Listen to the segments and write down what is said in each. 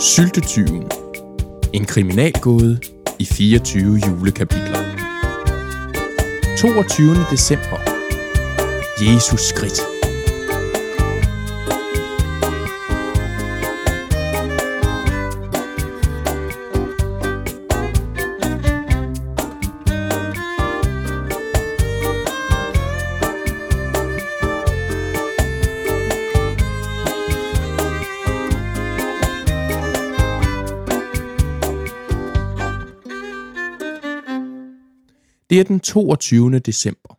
Syltetyven. En kriminalgåde i 24 julekapitler. 22. december. Jesus skridt. Det er den 22. december.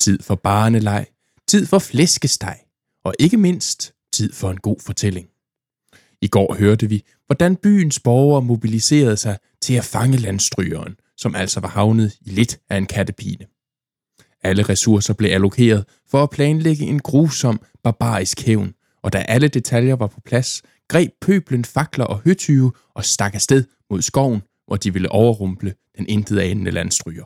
Tid for barneleg, tid for flæskesteg, og ikke mindst tid for en god fortælling. I går hørte vi, hvordan byens borgere mobiliserede sig til at fange landstrygeren, som altså var havnet i lidt af en kattepine. Alle ressourcer blev allokeret for at planlægge en grusom, barbarisk hævn, og da alle detaljer var på plads, greb pøblen fakler og høtyve og stak afsted mod skoven, hvor de ville overrumple den intet anende landstryger.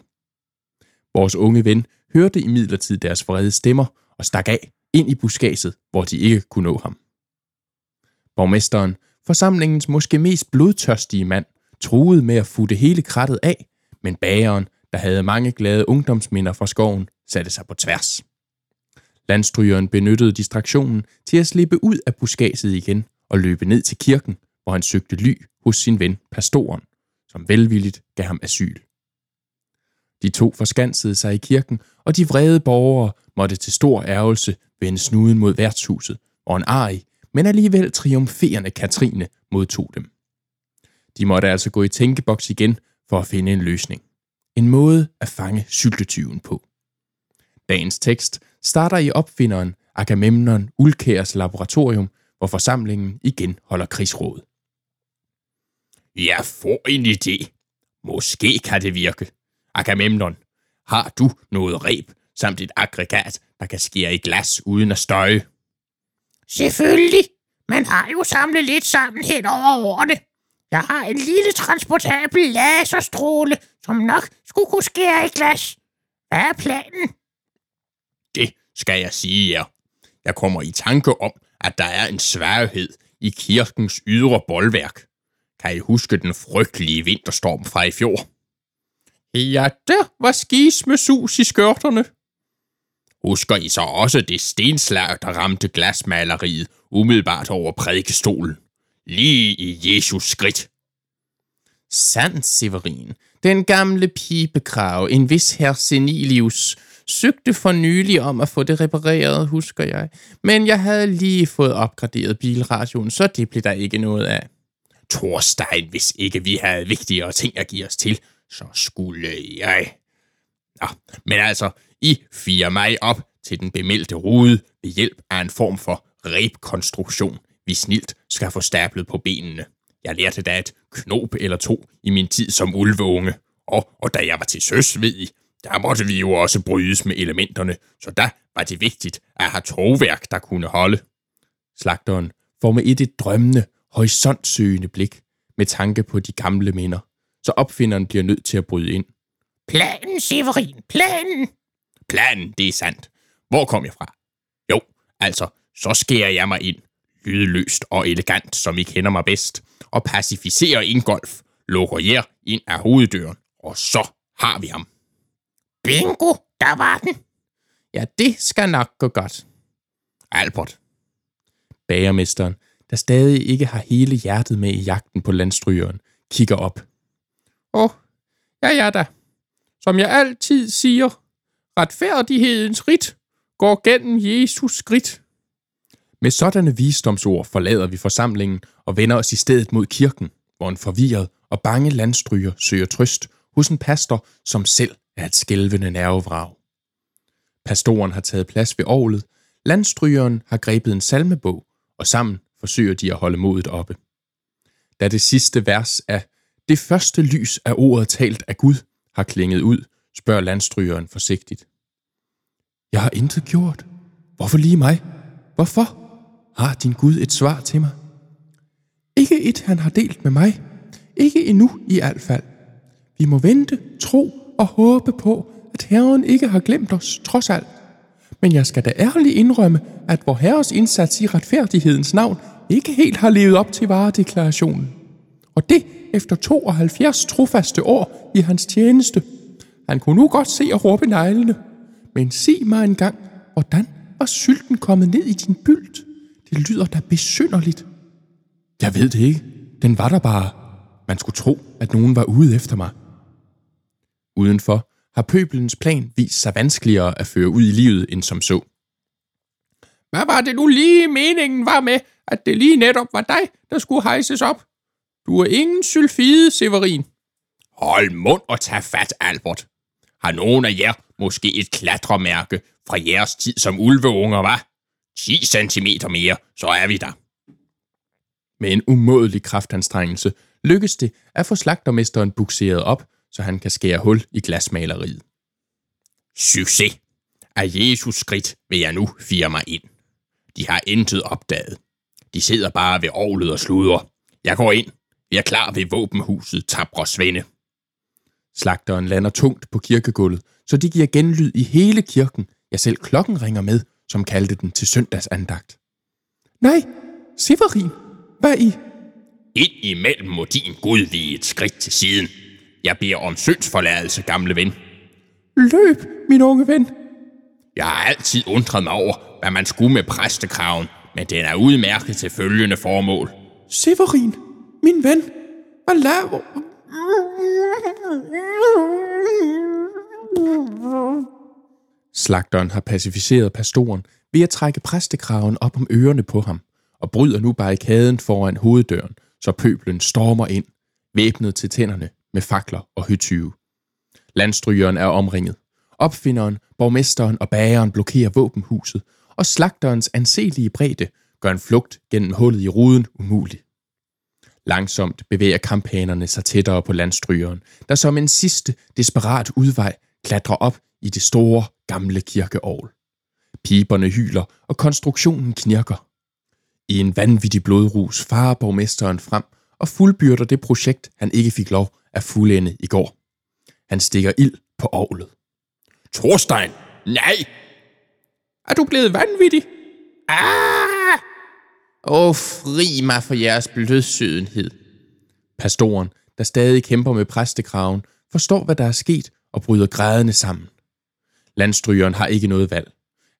Vores unge ven hørte imidlertid deres vrede stemmer og stak af ind i buskaget, hvor de ikke kunne nå ham. Borgmesteren, forsamlingens måske mest blodtørstige mand, truede med at futte hele krattet af, men bageren, der havde mange glade ungdomsminder fra skoven, satte sig på tværs. Landstrygeren benyttede distraktionen til at slippe ud af buskaget igen og løbe ned til kirken, hvor han søgte ly hos sin ven, pastoren, som velvilligt gav ham asyl. De to forskansede sig i kirken, og de vrede borgere måtte til stor ærgelse vende snuden mod værtshuset, og en arg, men alligevel triumferende Katrine modtog dem. De måtte altså gå i tænkeboks igen for at finde en løsning. En måde at fange syltetyven på. Dagens tekst starter i opfinderen Agamemnon Ulkærs laboratorium, hvor forsamlingen igen holder krigsråd. Jeg får en idé. Måske kan det virke. Agamemnon, har du noget reb samt et aggregat, der kan skære i glas uden at støje? Selvfølgelig. Man har jo samlet lidt sammen hen over årene. Jeg har en lille transportabel laserstråle, som nok skulle kunne skære i glas. Hvad er planen? Det skal jeg sige jer. Jeg kommer i tanke om, at der er en sværhed i kirkens ydre boldværk. Kan I huske den frygtelige vinterstorm fra i fjor? Ja, der var skis med sus i skørterne. Husker I så også det stenslag, der ramte glasmaleriet umiddelbart over prædikestolen? Lige i Jesus skridt. Sandt, Severin. Den gamle pibekrav, en vis herr Senilius, søgte for nylig om at få det repareret, husker jeg. Men jeg havde lige fået opgraderet bilradioen, så det blev der ikke noget af. Thorstein, hvis ikke vi havde vigtigere ting at give os til, så skulle jeg... Nå, men altså, I firer mig op til den bemeldte rude ved hjælp af en form for rebkonstruktion, vi snilt skal få stablet på benene. Jeg lærte da et knop eller to i min tid som ulveunge, og, og da jeg var til søs, ved I, der måtte vi jo også brydes med elementerne, så der var det vigtigt at have tovværk, der kunne holde. Slagteren får med et et drømmende, horisontsøgende blik med tanke på de gamle minder så opfinderen bliver nødt til at bryde ind. Planen, Severin, planen! Planen, det er sandt. Hvor kom jeg fra? Jo, altså, så skærer jeg mig ind, lydløst og elegant, som I kender mig bedst, og pacificerer Ingolf, lukker jer ind af hoveddøren, og så har vi ham. Bingo, der var den. Ja, det skal nok gå godt. Albert. Bagermesteren, der stadig ikke har hele hjertet med i jagten på landstrygeren, kigger op. Åh, oh, ja ja da. Som jeg altid siger, retfærdighedens rit går gennem Jesus skridt. Med sådanne visdomsord forlader vi forsamlingen og vender os i stedet mod kirken, hvor en forvirret og bange landstryger søger trøst hos en pastor, som selv er et skælvende nervevrag. Pastoren har taget plads ved orlet, landstrygeren har grebet en salmebog, og sammen forsøger de at holde modet oppe. Da det sidste vers af det første lys af ordet talt af Gud har klinget ud, spørger landstrygeren forsigtigt. Jeg har intet gjort. Hvorfor lige mig? Hvorfor? Har din Gud et svar til mig? Ikke et, han har delt med mig. Ikke endnu i alt fald. Vi må vente, tro og håbe på, at Herren ikke har glemt os, trods alt. Men jeg skal da ærligt indrømme, at vor Herres indsats i retfærdighedens navn ikke helt har levet op til varedeklarationen. Og det efter 72 trofaste år i hans tjeneste. Han kunne nu godt se og råbe neglene. Men sig mig engang, hvordan var sylten kommet ned i din bylt? Det lyder da besynderligt. Jeg ved det ikke. Den var der bare. Man skulle tro, at nogen var ude efter mig. Udenfor har pøbelens plan vist sig vanskeligere at føre ud i livet end som så. Hvad var det nu lige meningen var med, at det lige netop var dig, der skulle hejses op? Du er ingen sylfide, Severin. Hold mund og tag fat, Albert. Har nogen af jer måske et klatremærke fra jeres tid som ulveunger, var? 10 cm mere, så er vi der. Med en umådelig kraftanstrengelse lykkes det at få slagtermesteren bukseret op, så han kan skære hul i glasmaleriet. Succes! Af Jesus skridt vil jeg nu fire mig ind. De har intet opdaget. De sidder bare ved ovlet og sluder. Jeg går ind. Jeg er klar ved våbenhuset, tabre svende. Slagteren lander tungt på kirkegulvet, så de giver genlyd i hele kirken. Ja, selv klokken ringer med, som kaldte den til søndagsandagt. Nej, Severin, hvad I? Ind imellem må din Gud vige et skridt til siden. Jeg beder om syndsforladelse, gamle ven. Løb, min unge ven. Jeg har altid undret mig over, hvad man skulle med præstekraven, men den er udmærket til følgende formål. Severin, min ven, hvad laver... Slagteren har pacificeret pastoren ved at trække præstekraven op om ørerne på ham, og bryder nu barrikaden foran hoveddøren, så pøblen stormer ind, væbnet til tænderne med fakler og høtyve. Landstrygeren er omringet. Opfinderen, borgmesteren og bageren blokerer våbenhuset, og slagterens anselige bredde gør en flugt gennem hullet i ruden umulig. Langsomt bevæger kampanerne sig tættere på landstrygeren, der som en sidste desperat udvej klatrer op i det store, gamle kirkeovl. Piberne hyler, og konstruktionen knirker. I en vanvittig blodrus farer borgmesteren frem og fuldbyrder det projekt, han ikke fik lov at fuldende i går. Han stikker ild på ovlet. Thorstein, nej! Er du blevet vanvittig? Ah! Åh, fri mig for jeres blødsødenhed. Pastoren, der stadig kæmper med præstekraven, forstår, hvad der er sket og bryder grædende sammen. Landstrygeren har ikke noget valg.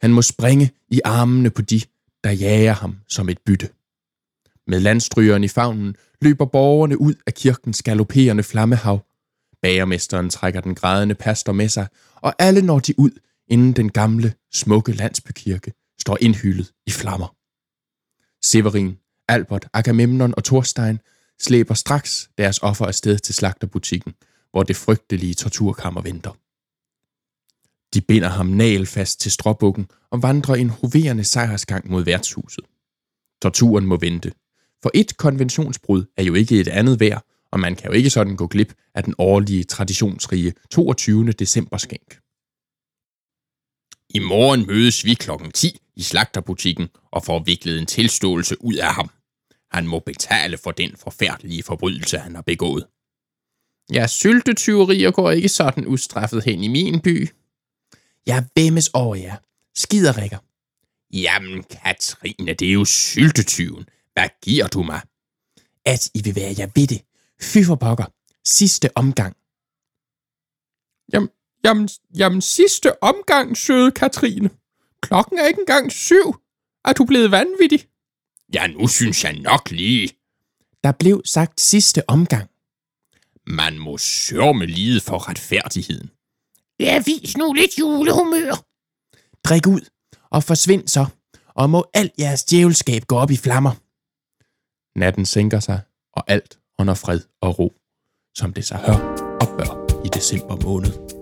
Han må springe i armene på de, der jager ham som et bytte. Med landstrygeren i favnen løber borgerne ud af kirkens galopperende flammehav. Bagermesteren trækker den grædende pastor med sig, og alle når de ud, inden den gamle, smukke landsbykirke står indhyllet i flammer. Severin, Albert, Agamemnon og Thorstein slæber straks deres offer afsted til slagterbutikken, hvor det frygtelige torturkammer venter. De binder ham nalfast til stråbukken og vandrer en hoverende sejrsgang mod værtshuset. Torturen må vente, for et konventionsbrud er jo ikke et andet værd, og man kan jo ikke sådan gå glip af den årlige traditionsrige 22. december skænk. I morgen mødes vi klokken 10 i slagterbutikken og får viklet en tilståelse ud af ham. Han må betale for den forfærdelige forbrydelse, han har begået. Ja, syltetyverier går ikke sådan ustraffet hen i min by. Jeg vemmes over jer. Skiderikker. Jamen, Katrine, det er jo syltetyven. Hvad giver du mig? At I vil være jer ved det. Fy for pokker. Sidste omgang. Jamen, jamen, jamen, sidste omgang, søde Katrine. Klokken er ikke engang syv. Er du blevet vanvittig? Ja, nu synes jeg nok lige. Der blev sagt sidste omgang. Man må sørme lide for retfærdigheden. Ja, vis nu lidt julehumør. Drik ud og forsvind så, og må alt jeres djævelskab gå op i flammer. Natten sænker sig, og alt under fred og ro, som det sig hør og bør i december måned.